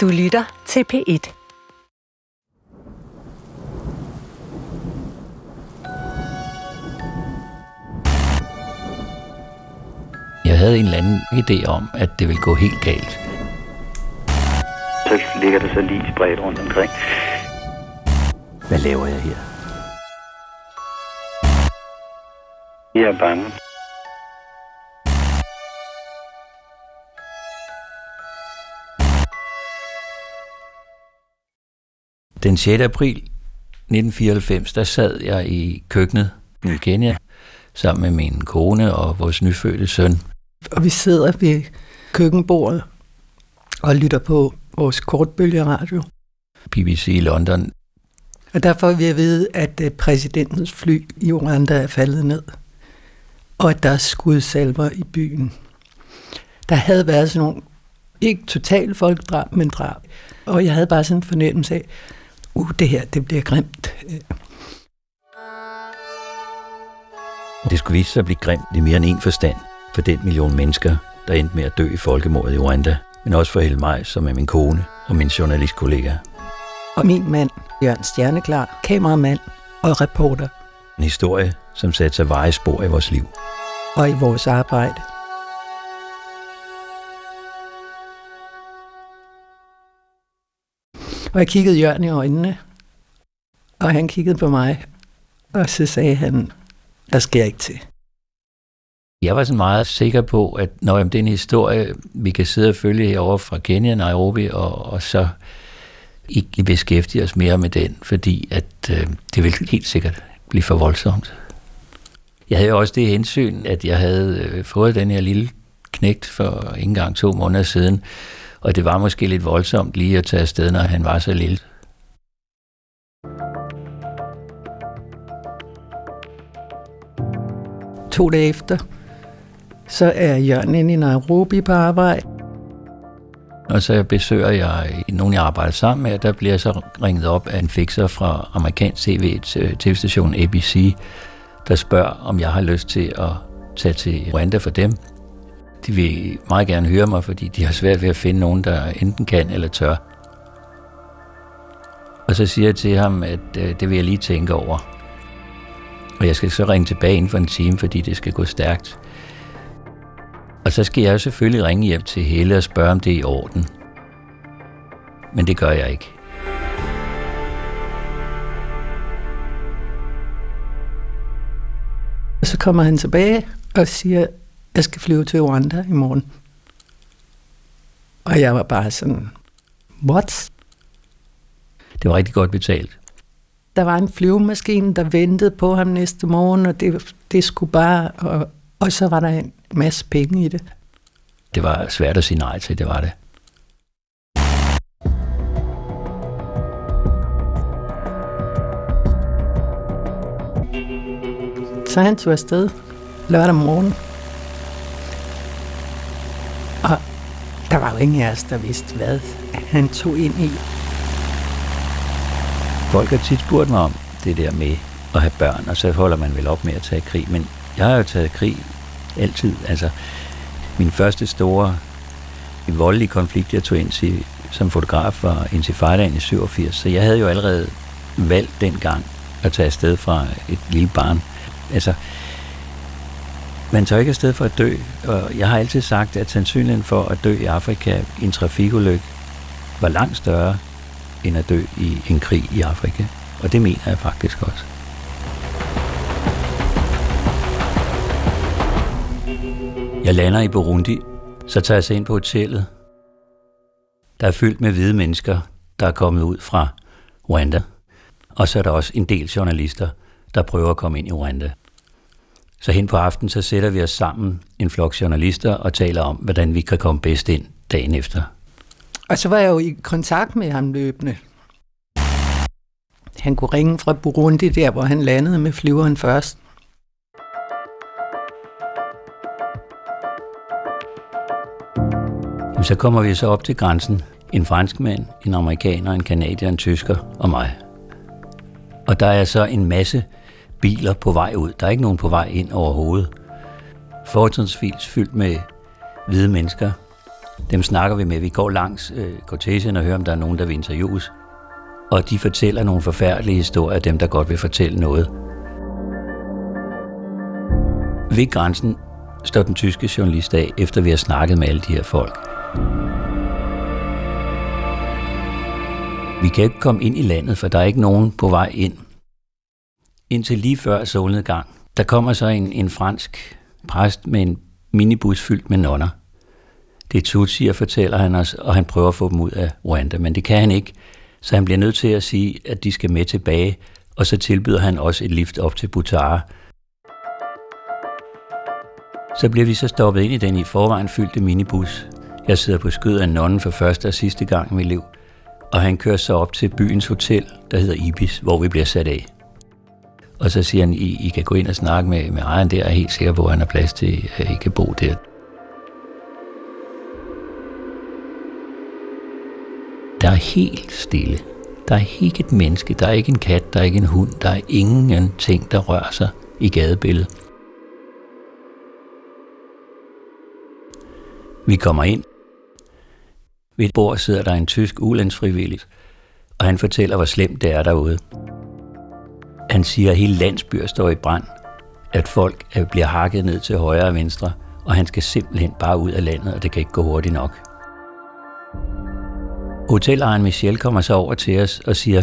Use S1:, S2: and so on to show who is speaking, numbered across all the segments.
S1: Du lytter til P1.
S2: Jeg havde en eller anden idé om, at det ville gå helt galt.
S3: Så ligger der så lige spredt rundt omkring.
S2: Hvad laver jeg her?
S3: Jeg er bange.
S2: Den 6. april 1994, der sad jeg i køkkenet i Kenya sammen med min kone og vores nyfødte søn.
S4: Og vi sidder ved køkkenbordet og lytter på vores kortbølgeradio.
S2: BBC i London.
S4: Og der får vi at vide, at øh, præsidentens fly i Rwanda er faldet ned. Og at der er skudsalver i byen. Der havde været sådan nogle, ikke totalt folkedrab, men drab. Og jeg havde bare sådan en fornemmelse af, uh, det her, det bliver grimt.
S2: Det skulle vise sig at blive grimt i mere end en forstand for den million mennesker, der endte med at dø i folkemordet i Rwanda, men også for hele mig, som er min kone og min journalistkollega.
S4: Og min mand, Jørgen Stjerneklar, kameramand og reporter.
S2: En historie, som satte sig veje spor i vores liv.
S4: Og i vores arbejde. Og jeg kiggede Jørgen i øjnene, og han kiggede på mig, og så sagde han, der sker ikke til.
S2: Jeg var sådan meget sikker på, at når det er en historie, vi kan sidde og følge herovre fra Kenya, Nairobi, og, og så ikke beskæftige os mere med den, fordi at øh, det ville helt sikkert blive for voldsomt. Jeg havde jo også det hensyn, at jeg havde øh, fået den her lille knægt for ikke engang to måneder siden, og det var måske lidt voldsomt lige at tage afsted, når han var så lille.
S4: To dage efter, så er Jørgen inde i Nairobi på arbejde.
S2: Og så besøger jeg nogen, jeg arbejder sammen med, der bliver jeg så ringet op af en fixer fra amerikansk tv, tv-stationen ABC, der spørger, om jeg har lyst til at tage til Rwanda for dem. De vil meget gerne høre mig, fordi de har svært ved at finde nogen, der enten kan eller tør. Og så siger jeg til ham, at øh, det vil jeg lige tænke over. Og jeg skal så ringe tilbage inden for en time, fordi det skal gå stærkt. Og så skal jeg selvfølgelig ringe hjem til Helle og spørge, om det er i orden. Men det gør jeg ikke.
S4: Og så kommer han tilbage og siger, jeg skal flyve til Rwanda i morgen. Og jeg var bare sådan, what?
S2: Det var rigtig godt betalt.
S4: Der var en flyvemaskine, der ventede på ham næste morgen, og det, det skulle bare... Og, og så var der en masse penge i det.
S2: Det var svært at sige nej til, det var det.
S4: Så han tog afsted lørdag morgen. Og der var jo ingen af os, der vidste, hvad han tog ind i.
S2: Folk har tit spurgt mig om det der med at have børn, og så holder man vel op med at tage krig. Men jeg har jo taget krig altid. Altså, min første store voldelige konflikt, jeg tog ind til som fotograf, var Intifadaen i 87. Så jeg havde jo allerede valgt dengang at tage afsted fra et lille barn. Altså, man tager ikke afsted for at dø, og jeg har altid sagt, at sandsynligheden for at dø i Afrika i en trafikulykke var langt større end at dø i en krig i Afrika. Og det mener jeg faktisk også. Jeg lander i Burundi, så tager jeg sig ind på hotellet. Der er fyldt med hvide mennesker, der er kommet ud fra Rwanda. Og så er der også en del journalister, der prøver at komme ind i Rwanda. Så hen på aftenen, så sætter vi os sammen, en flok journalister, og taler om, hvordan vi kan komme bedst ind dagen efter.
S4: Og så var jeg jo i kontakt med ham løbende. Han kunne ringe fra Burundi, der hvor han landede med flyveren først.
S2: Jamen, så kommer vi så op til grænsen. En franskmand, en amerikaner, en kanadier, en tysker og mig. Og der er så en masse biler på vej ud. Der er ikke nogen på vej ind overhovedet. Fortrinsvis fyldt med hvide mennesker. Dem snakker vi med. Vi går langs øh, kortesen og hører, om der er nogen, der vil interviews. Og de fortæller nogle forfærdelige historier af dem, der godt vil fortælle noget. Ved grænsen står den tyske journalist af, efter vi har snakket med alle de her folk. Vi kan ikke komme ind i landet, for der er ikke nogen på vej ind. Indtil lige før solnedgang, der kommer så en, en fransk præst med en minibus fyldt med nonner. Det er Tutsier, fortæller han os, og han prøver at få dem ud af Rwanda, men det kan han ikke. Så han bliver nødt til at sige, at de skal med tilbage, og så tilbyder han også et lift op til Butare. Så bliver vi så stoppet ind i den i forvejen fyldte minibus. Jeg sidder på skød af nonnen for første og sidste gang i mit liv, og han kører så op til byens hotel, der hedder Ibis, hvor vi bliver sat af. Og så siger han, I, I kan gå ind og snakke med, med ejeren der, er helt sikker på, at han har plads til, at I kan bo der. Der er helt stille. Der er ikke et menneske, der er ikke en kat, der er ikke en hund, der er ingen ting, der rører sig i gadebilledet. Vi kommer ind. Ved et bord sidder der en tysk ulandsfrivillig, og han fortæller, hvor slemt det er derude. Han siger, at hele landsbyer står i brand, at folk bliver hakket ned til højre og venstre, og han skal simpelthen bare ud af landet, og det kan ikke gå hurtigt nok. Hotelejeren Michel kommer så over til os og siger,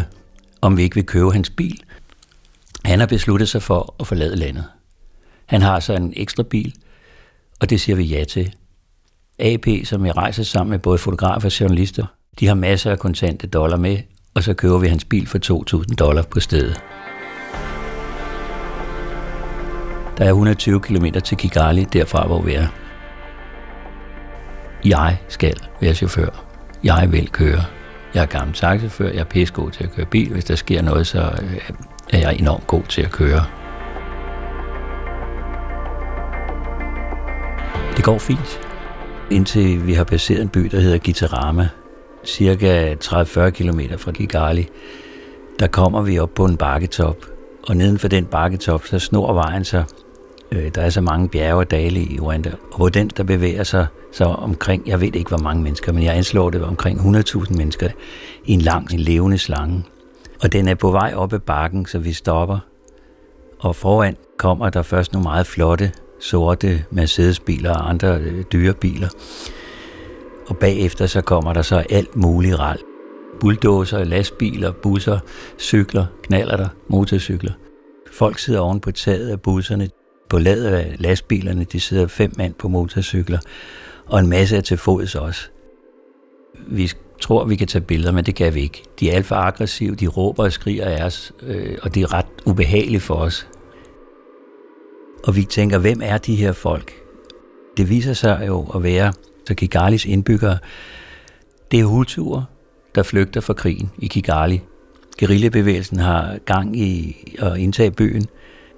S2: om vi ikke vil købe hans bil. Han har besluttet sig for at forlade landet. Han har så en ekstra bil, og det siger vi ja til. AP, som jeg rejser sammen med både fotografer og journalister, de har masser af kontante dollar med, og så køber vi hans bil for 2.000 dollar på stedet. Der er 120 km til Kigali, derfra hvor vi er. Jeg skal være chauffør. Jeg vil køre. Jeg er gammel taxichauffør, jeg er pissegod til at køre bil. Hvis der sker noget, så øh, er jeg enormt god til at køre. Det går fint, indtil vi har passeret en by, der hedder Gitarama, cirka 30-40 km fra Kigali. Der kommer vi op på en bakketop, og neden for den bakketop, så snor vejen sig Øh, der er så mange bjerge og dale i Rwanda, og hvor den, der bevæger sig så omkring, jeg ved ikke hvor mange mennesker, men jeg anslår det omkring 100.000 mennesker i en lang, en levende slange. Og den er på vej op ad bakken, så vi stopper. Og foran kommer der først nogle meget flotte, sorte Mercedes-biler og andre øh, dyre biler. Og bagefter så kommer der så alt muligt rald. Bulldozer, lastbiler, busser, cykler, knaller motorcykler. Folk sidder oven på taget af busserne. På ladet af lastbilerne, de sidder fem mand på motorcykler, og en masse er til fods også. Vi tror, vi kan tage billeder, men det kan vi ikke. De er alt for aggressive, de råber og skriger af os, øh, og det er ret ubehageligt for os. Og vi tænker, hvem er de her folk? Det viser sig jo at være så Kigalis indbyggere. Det er Hutuer, der flygter fra krigen i Kigali. Guerillabevægelsen har gang i at indtage byen,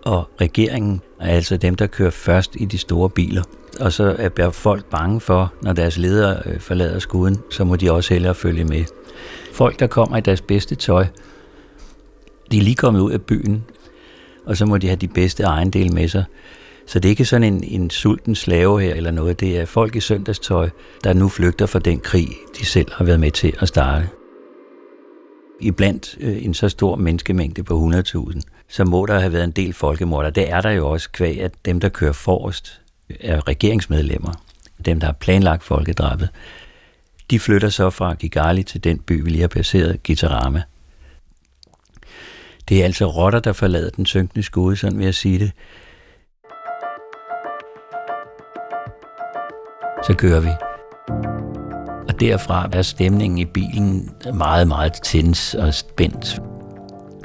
S2: og regeringen er altså dem, der kører først i de store biler. Og så er folk bange for, når deres ledere øh, forlader skuden, så må de også hellere følge med. Folk, der kommer i deres bedste tøj, de er lige kommet ud af byen, og så må de have de bedste ejendele med sig. Så det er ikke sådan en, en sulten slave her eller noget. Det er folk i søndagstøj, der nu flygter fra den krig, de selv har været med til at starte. I blandt øh, en så stor menneskemængde på 100.000, så må der have været en del folkemorder. Det er der jo også kvæg, at dem, der kører forrest, er regeringsmedlemmer. Dem, der har planlagt folkedrabet. De flytter så fra Kigali til den by, vi lige har passeret, Gitarama. Det er altså rotter, der forlader den synkende skude, sådan vil jeg sige det. Så kører vi. Og derfra er stemningen i bilen meget, meget tens og spændt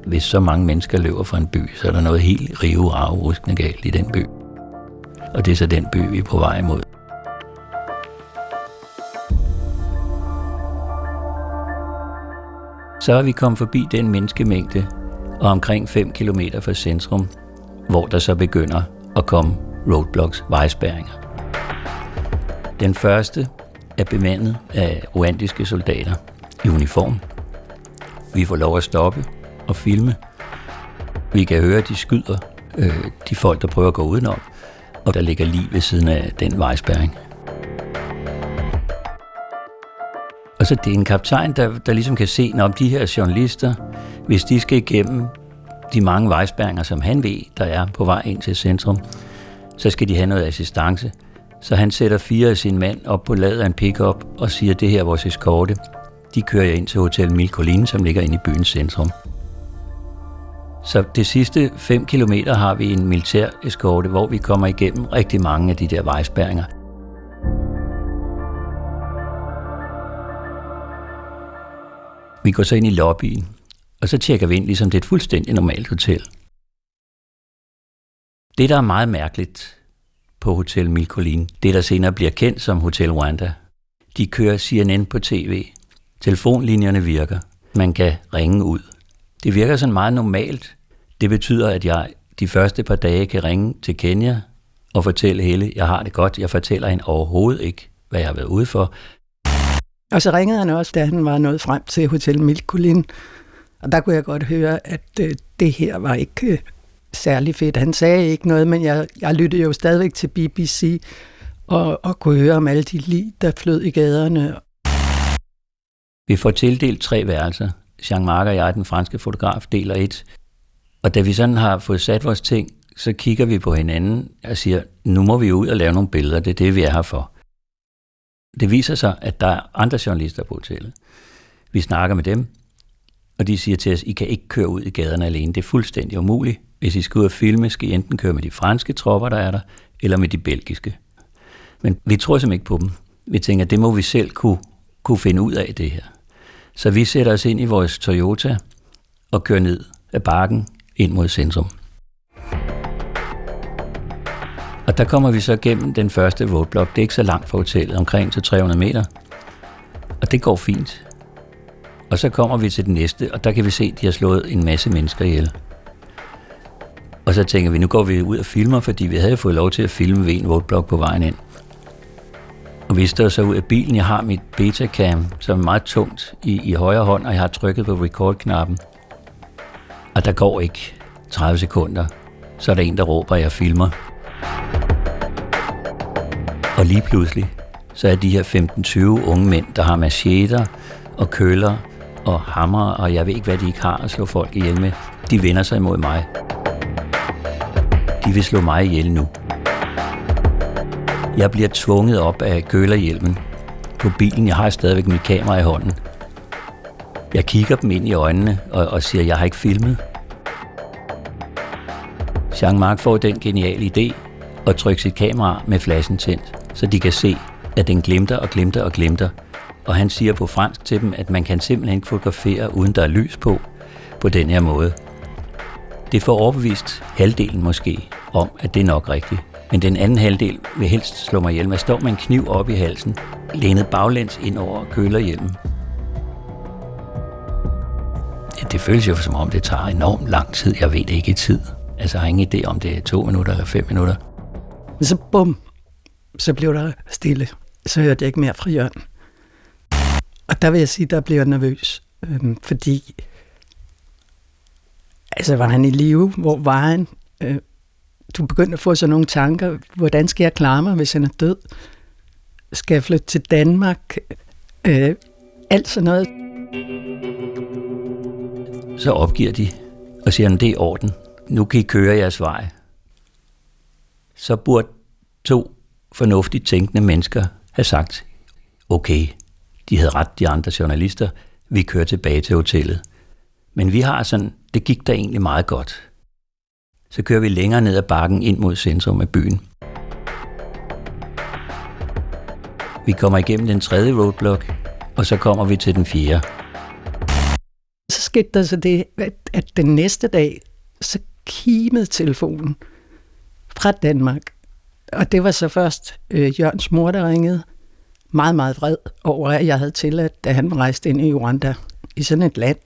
S2: hvis så mange mennesker løber fra en by, så er der noget helt rive ruskende galt i den by. Og det er så den by, vi er på vej imod. Så er vi kommet forbi den menneskemængde, og omkring 5 km fra centrum, hvor der så begynder at komme roadblocks, vejspærringer. Den første er bemandet af ruandiske soldater i uniform. Vi får lov at stoppe, og filme. Vi kan høre, at de skyder øh, de folk, der prøver at gå udenom, og der ligger lige ved siden af den vejspæring. Og så det er en kaptajn, der, der ligesom kan se, når de her journalister, hvis de skal igennem de mange vejspæringer, som han ved, der er på vej ind til centrum, så skal de have noget assistance. Så han sætter fire af sine mænd op på ladet af en pickup og siger, det her er vores eskorte. De kører ind til Hotel Milkolin, som ligger inde i byens centrum. Så det sidste 5 km har vi en militær eskorte, hvor vi kommer igennem rigtig mange af de der vejspæringer. Vi går så ind i lobbyen, og så tjekker vi ind, ligesom det er et fuldstændig normalt hotel. Det, der er meget mærkeligt på Hotel Milcolin, det der senere bliver kendt som Hotel Rwanda, de kører CNN på tv. Telefonlinjerne virker. Man kan ringe ud. Det virker sådan meget normalt. Det betyder, at jeg de første par dage kan ringe til Kenya og fortælle hele, jeg har det godt. Jeg fortæller hende overhovedet ikke, hvad jeg har været ude for.
S4: Og så ringede han også, da han var nået frem til Hotel Milkulin. Og der kunne jeg godt høre, at øh, det her var ikke øh, særlig fedt. Han sagde ikke noget, men jeg, jeg lyttede jo stadigvæk til BBC og, og kunne høre om alle de lig, der flød i gaderne.
S2: Vi får tildelt tre værelser. Jean-Marc og jeg, den franske fotograf, deler et. Og da vi sådan har fået sat vores ting, så kigger vi på hinanden og siger, nu må vi ud og lave nogle billeder, det er det, vi er her for. Det viser sig, at der er andre journalister på hotellet. Vi snakker med dem, og de siger til os, I kan ikke køre ud i gaderne alene. Det er fuldstændig umuligt. Hvis I skal ud og filme, skal I enten køre med de franske tropper, der er der, eller med de belgiske. Men vi tror simpelthen ikke på dem. Vi tænker, det må vi selv kunne, kunne finde ud af det her. Så vi sætter os ind i vores Toyota og kører ned ad bakken ind mod centrum. Og der kommer vi så gennem den første roadblock. Det er ikke så langt fra hotellet, omkring til 300 meter. Og det går fint. Og så kommer vi til den næste, og der kan vi se, at de har slået en masse mennesker ihjel. Og så tænker vi, nu går vi ud og filmer, fordi vi havde fået lov til at filme ved en roadblock på vejen ind. Og vi står så ud af bilen. Jeg har mit Betacam, som er meget tungt i, i højre hånd, og jeg har trykket på record-knappen. Og der går ikke 30 sekunder, så er der en, der råber, at jeg filmer. Og lige pludselig, så er de her 15-20 unge mænd, der har macheter og køller og hammer, og jeg ved ikke, hvad de ikke har at slå folk ihjel med. De vender sig imod mig. De vil slå mig ihjel nu. Jeg bliver tvunget op af kølerhjelmen på bilen. Jeg har stadigvæk mit kamera i hånden. Jeg kigger dem ind i øjnene og, og siger, jeg har ikke filmet. Jean-Marc får den geniale idé at trykke sit kamera med flashen tændt, så de kan se, at den glimter og glimter og glimter. Og han siger på fransk til dem, at man kan simpelthen ikke fotografere, uden der er lys på, på den her måde. Det får overbevist halvdelen måske om, at det er nok rigtigt. Men den anden halvdel vil helst slå mig ihjel. Man står med en kniv op i halsen, lænet baglæns ind over kølerhjelmen. Det føles jo som om, det tager enormt lang tid. Jeg ved det ikke i tid. Altså, jeg har ingen idé om det er to minutter eller fem minutter.
S4: Men så bum, så blev der stille. Så hørte jeg ikke mere fra Jørgen. Og der vil jeg sige, der blev jeg nervøs. Øhm, fordi, altså var han i live? Hvor var han? Øh, du begyndte at få sådan nogle tanker. Hvordan skal jeg klare mig, hvis han er død? Skal jeg flytte til Danmark? Øh, alt sådan noget.
S2: Så opgiver de og siger, at det er orden. Nu kan I køre jeres vej. Så burde to fornuftigt tænkende mennesker have sagt, okay, de havde ret, de andre journalister, vi kører tilbage til hotellet. Men vi har sådan, det gik da egentlig meget godt. Så kører vi længere ned ad bakken ind mod centrum af byen. Vi kommer igennem den tredje roadblock, og så kommer vi til den fjerde.
S4: Så skete der så det, at den næste dag, så kimede telefonen fra Danmark. Og det var så først øh, Jørgens mor, der ringede. Meget, meget vred over, at jeg havde tilladt, da han rejste ind i Rwanda. I sådan et land,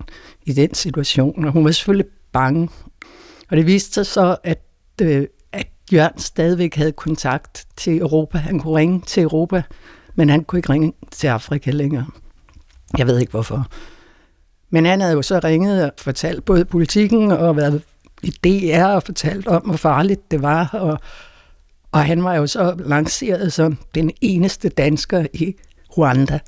S4: i den situation. Og hun var selvfølgelig bange. Og det viste sig så, at, øh, at Jørgen stadigvæk havde kontakt til Europa. Han kunne ringe til Europa, men han kunne ikke ringe til Afrika længere. Jeg ved ikke hvorfor. Men han havde jo så ringet og fortalt både politikken og været i DR og fortalt om, hvor farligt det var. Og, og han var jo så lanceret som den eneste dansker i Rwanda.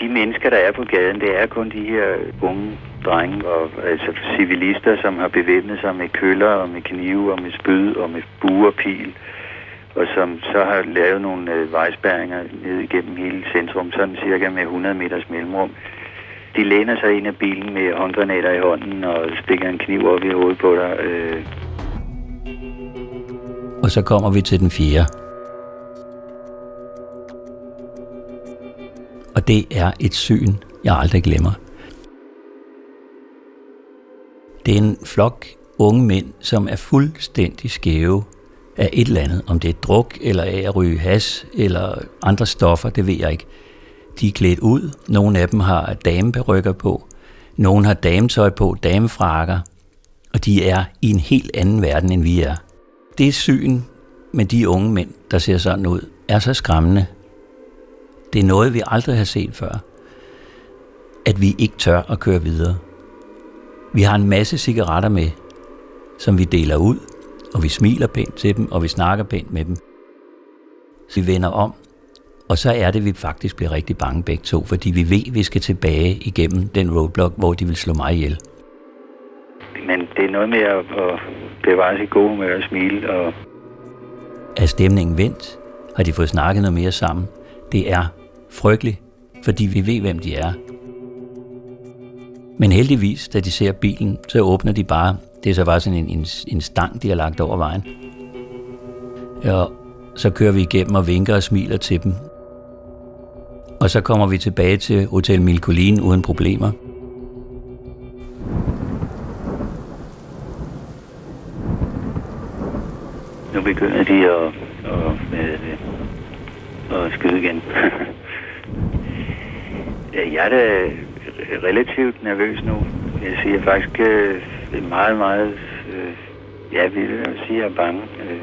S3: De mennesker, der er på gaden, det er kun de her unge drenge og altså civilister, som har bevæbnet sig med køller og med knive og med spyd og med buer og pil, og som så har lavet nogle øh, vejspæringer ned igennem hele centrum, sådan cirka med 100 meters mellemrum. De læner sig ind af bilen med håndgranater i hånden og stikker en kniv op i hovedet på dig. Øh.
S2: Og så kommer vi til den fjerde. Og det er et syn, jeg aldrig glemmer. Det er en flok unge mænd, som er fuldstændig skæve af et eller andet. Om det er druk, eller af at ryge has, eller andre stoffer, det ved jeg ikke. De er klædt ud. Nogle af dem har dameperykker på. Nogle har dametøj på, damefrakker. Og de er i en helt anden verden, end vi er. Det syn med de unge mænd, der ser sådan ud, er så skræmmende. Det er noget, vi aldrig har set før. At vi ikke tør at køre videre. Vi har en masse cigaretter med, som vi deler ud, og vi smiler pænt til dem, og vi snakker pænt med dem. Så vi vender om, og så er det, at vi faktisk bliver rigtig bange begge to, fordi vi ved, at vi skal tilbage igennem den roadblock, hvor de vil slå mig ihjel.
S3: Men det er noget med at, bevare sig god humør og smile. Og...
S2: Er stemningen vendt? Har de fået snakket noget mere sammen? Det er Frygtelig, fordi vi ved, hvem de er. Men heldigvis, da de ser bilen, så åbner de bare. Det er så bare sådan en, en, en stang, de har lagt over vejen. Og så kører vi igennem og vinker og smiler til dem. Og så kommer vi tilbage til Hotel Milkolin uden problemer.
S3: Nu begynder de at, at, at, at skyde igen. Øh, jeg er da relativt nervøs nu. Jeg siger faktisk øh, meget, meget, øh, ja, vil jeg sige, jeg er bange. Øh,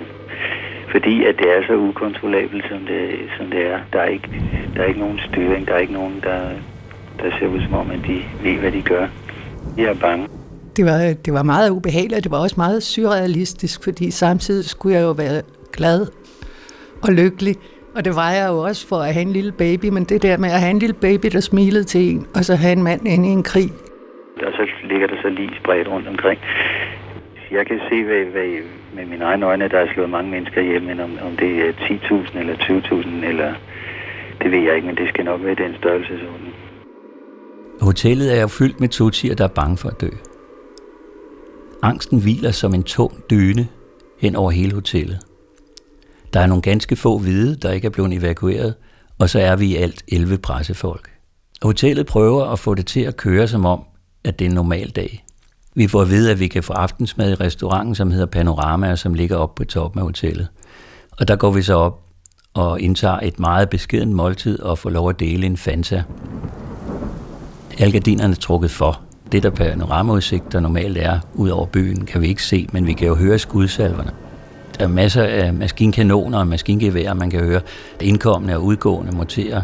S3: fordi at det er så ukontrollabelt, som det, som det er. Der er, ikke, der er ikke nogen styring, der er ikke nogen, der, der ser ud som om, at de ved, hvad de gør. Jeg er bange.
S4: Det var, det var meget ubehageligt, og det var også meget surrealistisk, fordi samtidig skulle jeg jo være glad og lykkelig. Og det var jeg jo også for at have en lille baby, men det der med at have en lille baby, der smilede til en, og så have en mand inde i en krig.
S3: Og så ligger der så lige spredt rundt omkring. Jeg kan se hvad, hvad, med mine egne øjne, der er slået mange mennesker ihjel, men om, om det er 10.000 eller 20.000, eller det ved jeg ikke, men det skal nok være den størrelsesorden.
S2: Hotellet er jo fyldt med totier, der er bange for at dø. Angsten hviler som en tung dyne hen over hele hotellet. Der er nogle ganske få hvide, der ikke er blevet evakueret, og så er vi i alt 11 pressefolk. Hotellet prøver at få det til at køre som om, at det er en normal dag. Vi får at vide, at vi kan få aftensmad i restauranten, som hedder Panorama, og som ligger oppe på toppen af hotellet. Og der går vi så op og indtager et meget beskedent måltid og får lov at dele en Fanta. Alle gardinerne er trukket for. Det der panoramaudsigt, der normalt er ud over byen, kan vi ikke se, men vi kan jo høre skudsalverne. Der er masser af maskinkanoner og maskingeværer, man kan høre indkommende og udgående montere.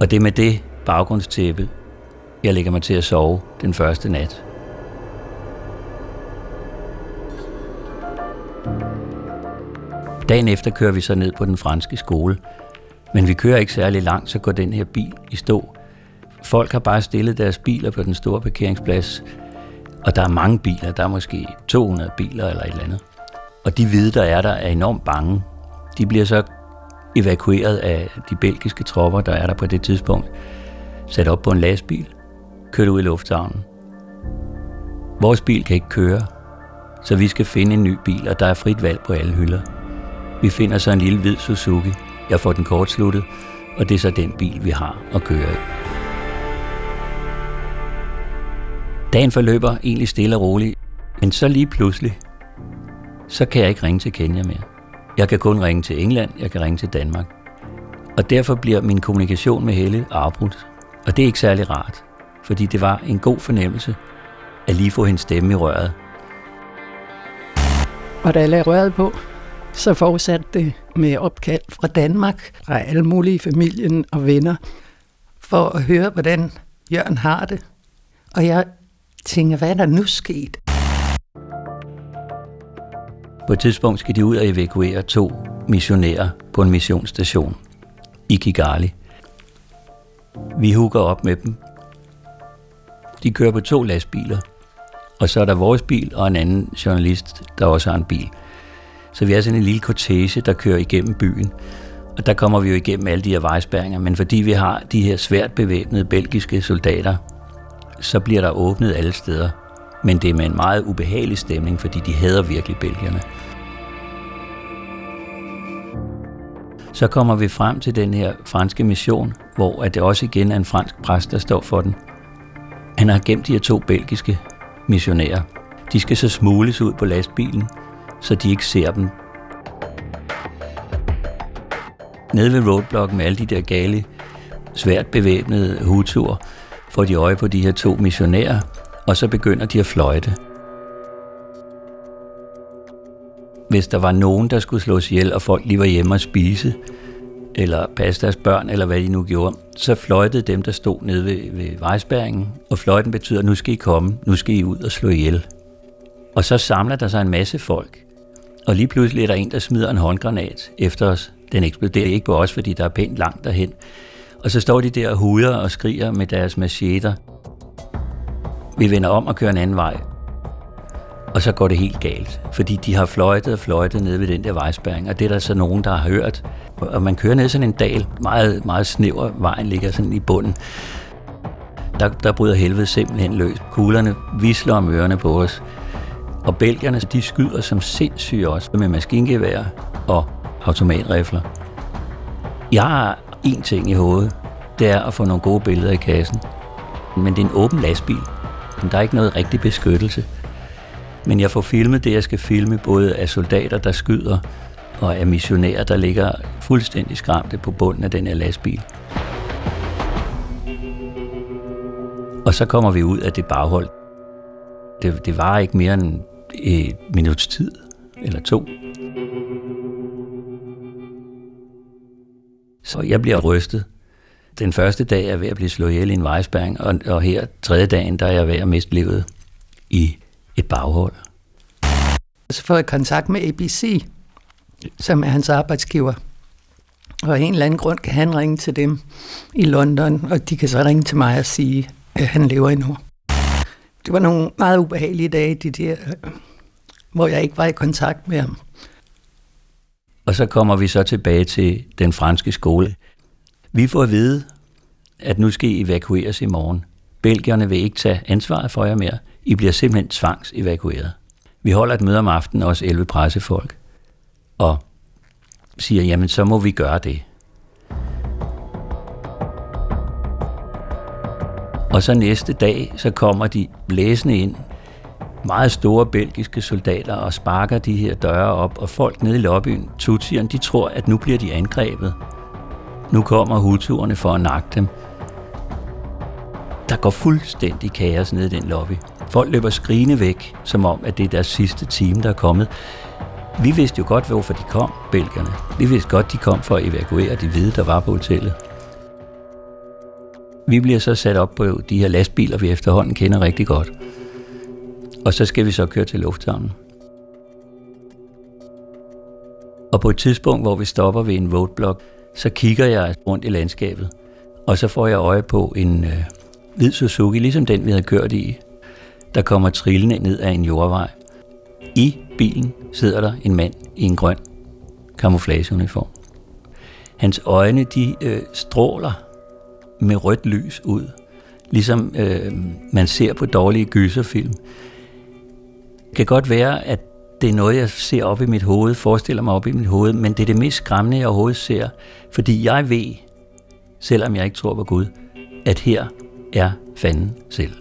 S2: Og det med det baggrundstæppe, jeg lægger mig til at sove den første nat. Dagen efter kører vi så ned på den franske skole, men vi kører ikke særlig langt, så går den her bil i stå. Folk har bare stillet deres biler på den store parkeringsplads, og der er mange biler, der er måske 200 biler eller et eller andet. Og de hvide, der er der, er enormt bange. De bliver så evakueret af de belgiske tropper, der er der på det tidspunkt, sat op på en lastbil, kørt ud i lufthavnen. Vores bil kan ikke køre, så vi skal finde en ny bil, og der er frit valg på alle hylder. Vi finder så en lille hvid Suzuki. Jeg får den kortsluttet, og det er så den bil, vi har at køre i. Dagen forløber egentlig stille og roligt, men så lige pludselig, så kan jeg ikke ringe til Kenya mere. Jeg kan kun ringe til England, jeg kan ringe til Danmark. Og derfor bliver min kommunikation med Helle afbrudt. Og det er ikke særlig rart, fordi det var en god fornemmelse at lige få hendes stemme i røret.
S4: Og da jeg lagde røret på, så fortsatte det med opkald fra Danmark, fra alle mulige familien og venner, for at høre, hvordan Jørgen har det. Og jeg tænker, hvad er der nu sket?
S2: På et tidspunkt skal de ud og evakuere to missionærer på en missionsstation i Kigali. Vi hugger op med dem. De kører på to lastbiler, og så er der vores bil og en anden journalist, der også har en bil. Så vi er sådan en lille kortege, der kører igennem byen. Og der kommer vi jo igennem alle de her vejspæringer, men fordi vi har de her svært bevæbnede belgiske soldater, så bliver der åbnet alle steder. Men det er med en meget ubehagelig stemning, fordi de hader virkelig belgierne. Så kommer vi frem til den her franske mission, hvor at det også igen er en fransk præst, der står for den. Han har gemt de her to belgiske missionærer. De skal så smules ud på lastbilen, så de ikke ser dem. Nede ved roadblocken med alle de der gale, svært bevæbnede hutuer, får de øje på de her to missionærer, og så begynder de at fløjte. Hvis der var nogen, der skulle slås ihjel, og folk lige var hjemme og spise, eller passe deres børn, eller hvad de nu gjorde, så fløjtede dem, der stod nede ved, ved vejspæringen, og fløjten betyder, nu skal I komme, nu skal I ud og slå ihjel. Og så samler der sig en masse folk, og lige pludselig er der en, der smider en håndgranat efter os. Den eksploderer ikke på os, fordi der er pænt langt derhen. Og så står de der og huder og skriger med deres macheter. Vi vender om og kører en anden vej. Og så går det helt galt, fordi de har fløjtet og fløjtet ned ved den der vejspæring, og det er der så nogen, der har hørt. Og man kører ned sådan en dal, meget, meget snæver, vejen ligger sådan i bunden. Der, der bryder helvede simpelthen løs. Kuglerne visler om ørerne på os. Og belgierne, de skyder som sindssyge også med maskingevær og automatrifler. Jeg har én ting i hovedet. Det er at få nogle gode billeder i kassen. Men det er en åben lastbil. Der er ikke noget rigtig beskyttelse. Men jeg får filmet det, jeg skal filme, både af soldater, der skyder, og af missionærer, der ligger fuldstændig skræmte på bunden af den her lastbil. Og så kommer vi ud af det baghold. Det, det var ikke mere end et minuts tid, eller to. Så jeg bliver rystet. Den første dag er jeg ved at blive slået ihjel i en vejspæring, og, og her tredje dagen, der er jeg ved at miste livet i et baghold.
S4: Så får jeg kontakt med ABC, som er hans arbejdsgiver. Og af en eller anden grund kan han ringe til dem i London, og de kan så ringe til mig og sige, at han lever endnu. Det var nogle meget ubehagelige dage, de der, hvor jeg ikke var i kontakt med ham.
S2: Og så kommer vi så tilbage til den franske skole. Vi får at vide, at nu skal I evakueres i morgen. Belgierne vil ikke tage ansvaret for jer mere. I bliver simpelthen tvangsevakueret. Vi holder et møde om aftenen, også 11 pressefolk, og siger, jamen så må vi gøre det. Og så næste dag, så kommer de blæsende ind, meget store belgiske soldater, og sparker de her døre op, og folk nede i lobbyen, Tutsierne, de tror, at nu bliver de angrebet. Nu kommer hutuerne for at nakke dem. Der går fuldstændig kaos ned i den lobby. Folk løber skrigende væk, som om, at det er deres sidste time, der er kommet. Vi vidste jo godt, hvorfor de kom, belgierne. Vi vidste godt, de kom for at evakuere de hvide, der var på hotellet. Vi bliver så sat op på de her lastbiler, vi efterhånden kender rigtig godt. Og så skal vi så køre til lufthavnen. Og på et tidspunkt, hvor vi stopper ved en roadblock, så kigger jeg rundt i landskabet, og så får jeg øje på en øh, hvid Suzuki, ligesom den vi havde kørt i, der kommer trillende ned ad en jordvej. I bilen sidder der en mand i en grøn camouflageuniform. Hans øjne, de øh, stråler med rødt lys ud, ligesom øh, man ser på dårlige gyserfilm. Det kan godt være, at det er noget, jeg ser op i mit hoved, forestiller mig op i mit hoved, men det er det mest skræmmende, jeg overhovedet ser, fordi jeg ved, selvom jeg ikke tror på Gud, at her er fanden selv.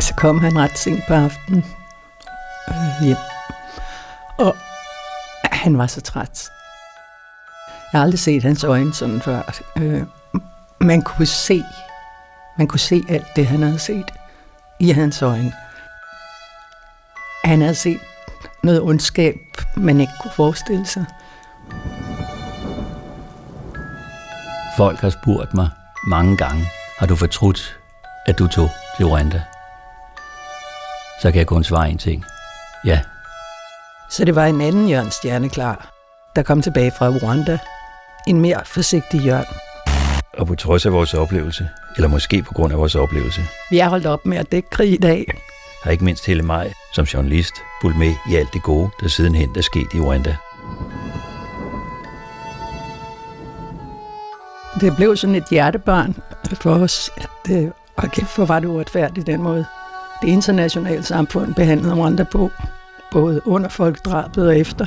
S4: Så kom han ret sent på aftenen øh, hjem. Og han var så træt. Jeg har aldrig set hans øjne sådan før. Øh, man kunne se, man kunne se alt det, han havde set i hans øjne. Han havde set noget ondskab, man ikke kunne forestille sig.
S2: Folk har spurgt mig mange gange, har du fortrudt, at du tog til Rwanda? så kan jeg kun svare en ting. Ja.
S4: Så det var en anden Jørgen Stjerneklar, der kom tilbage fra Rwanda. En mere forsigtig Jørgen.
S2: Og på trods af vores oplevelse, eller måske på grund af vores oplevelse,
S4: Vi er holdt op med at dække krig i dag.
S2: har ikke mindst hele mig som journalist fulgt med i alt det gode, der sidenhen er sket i Rwanda.
S4: Det blev sådan et hjertebarn for os, at øh, og kæft, hvor var det uretfærdigt den måde. Det internationale samfund behandlede Rwanda på, både under folkedrabet og efter.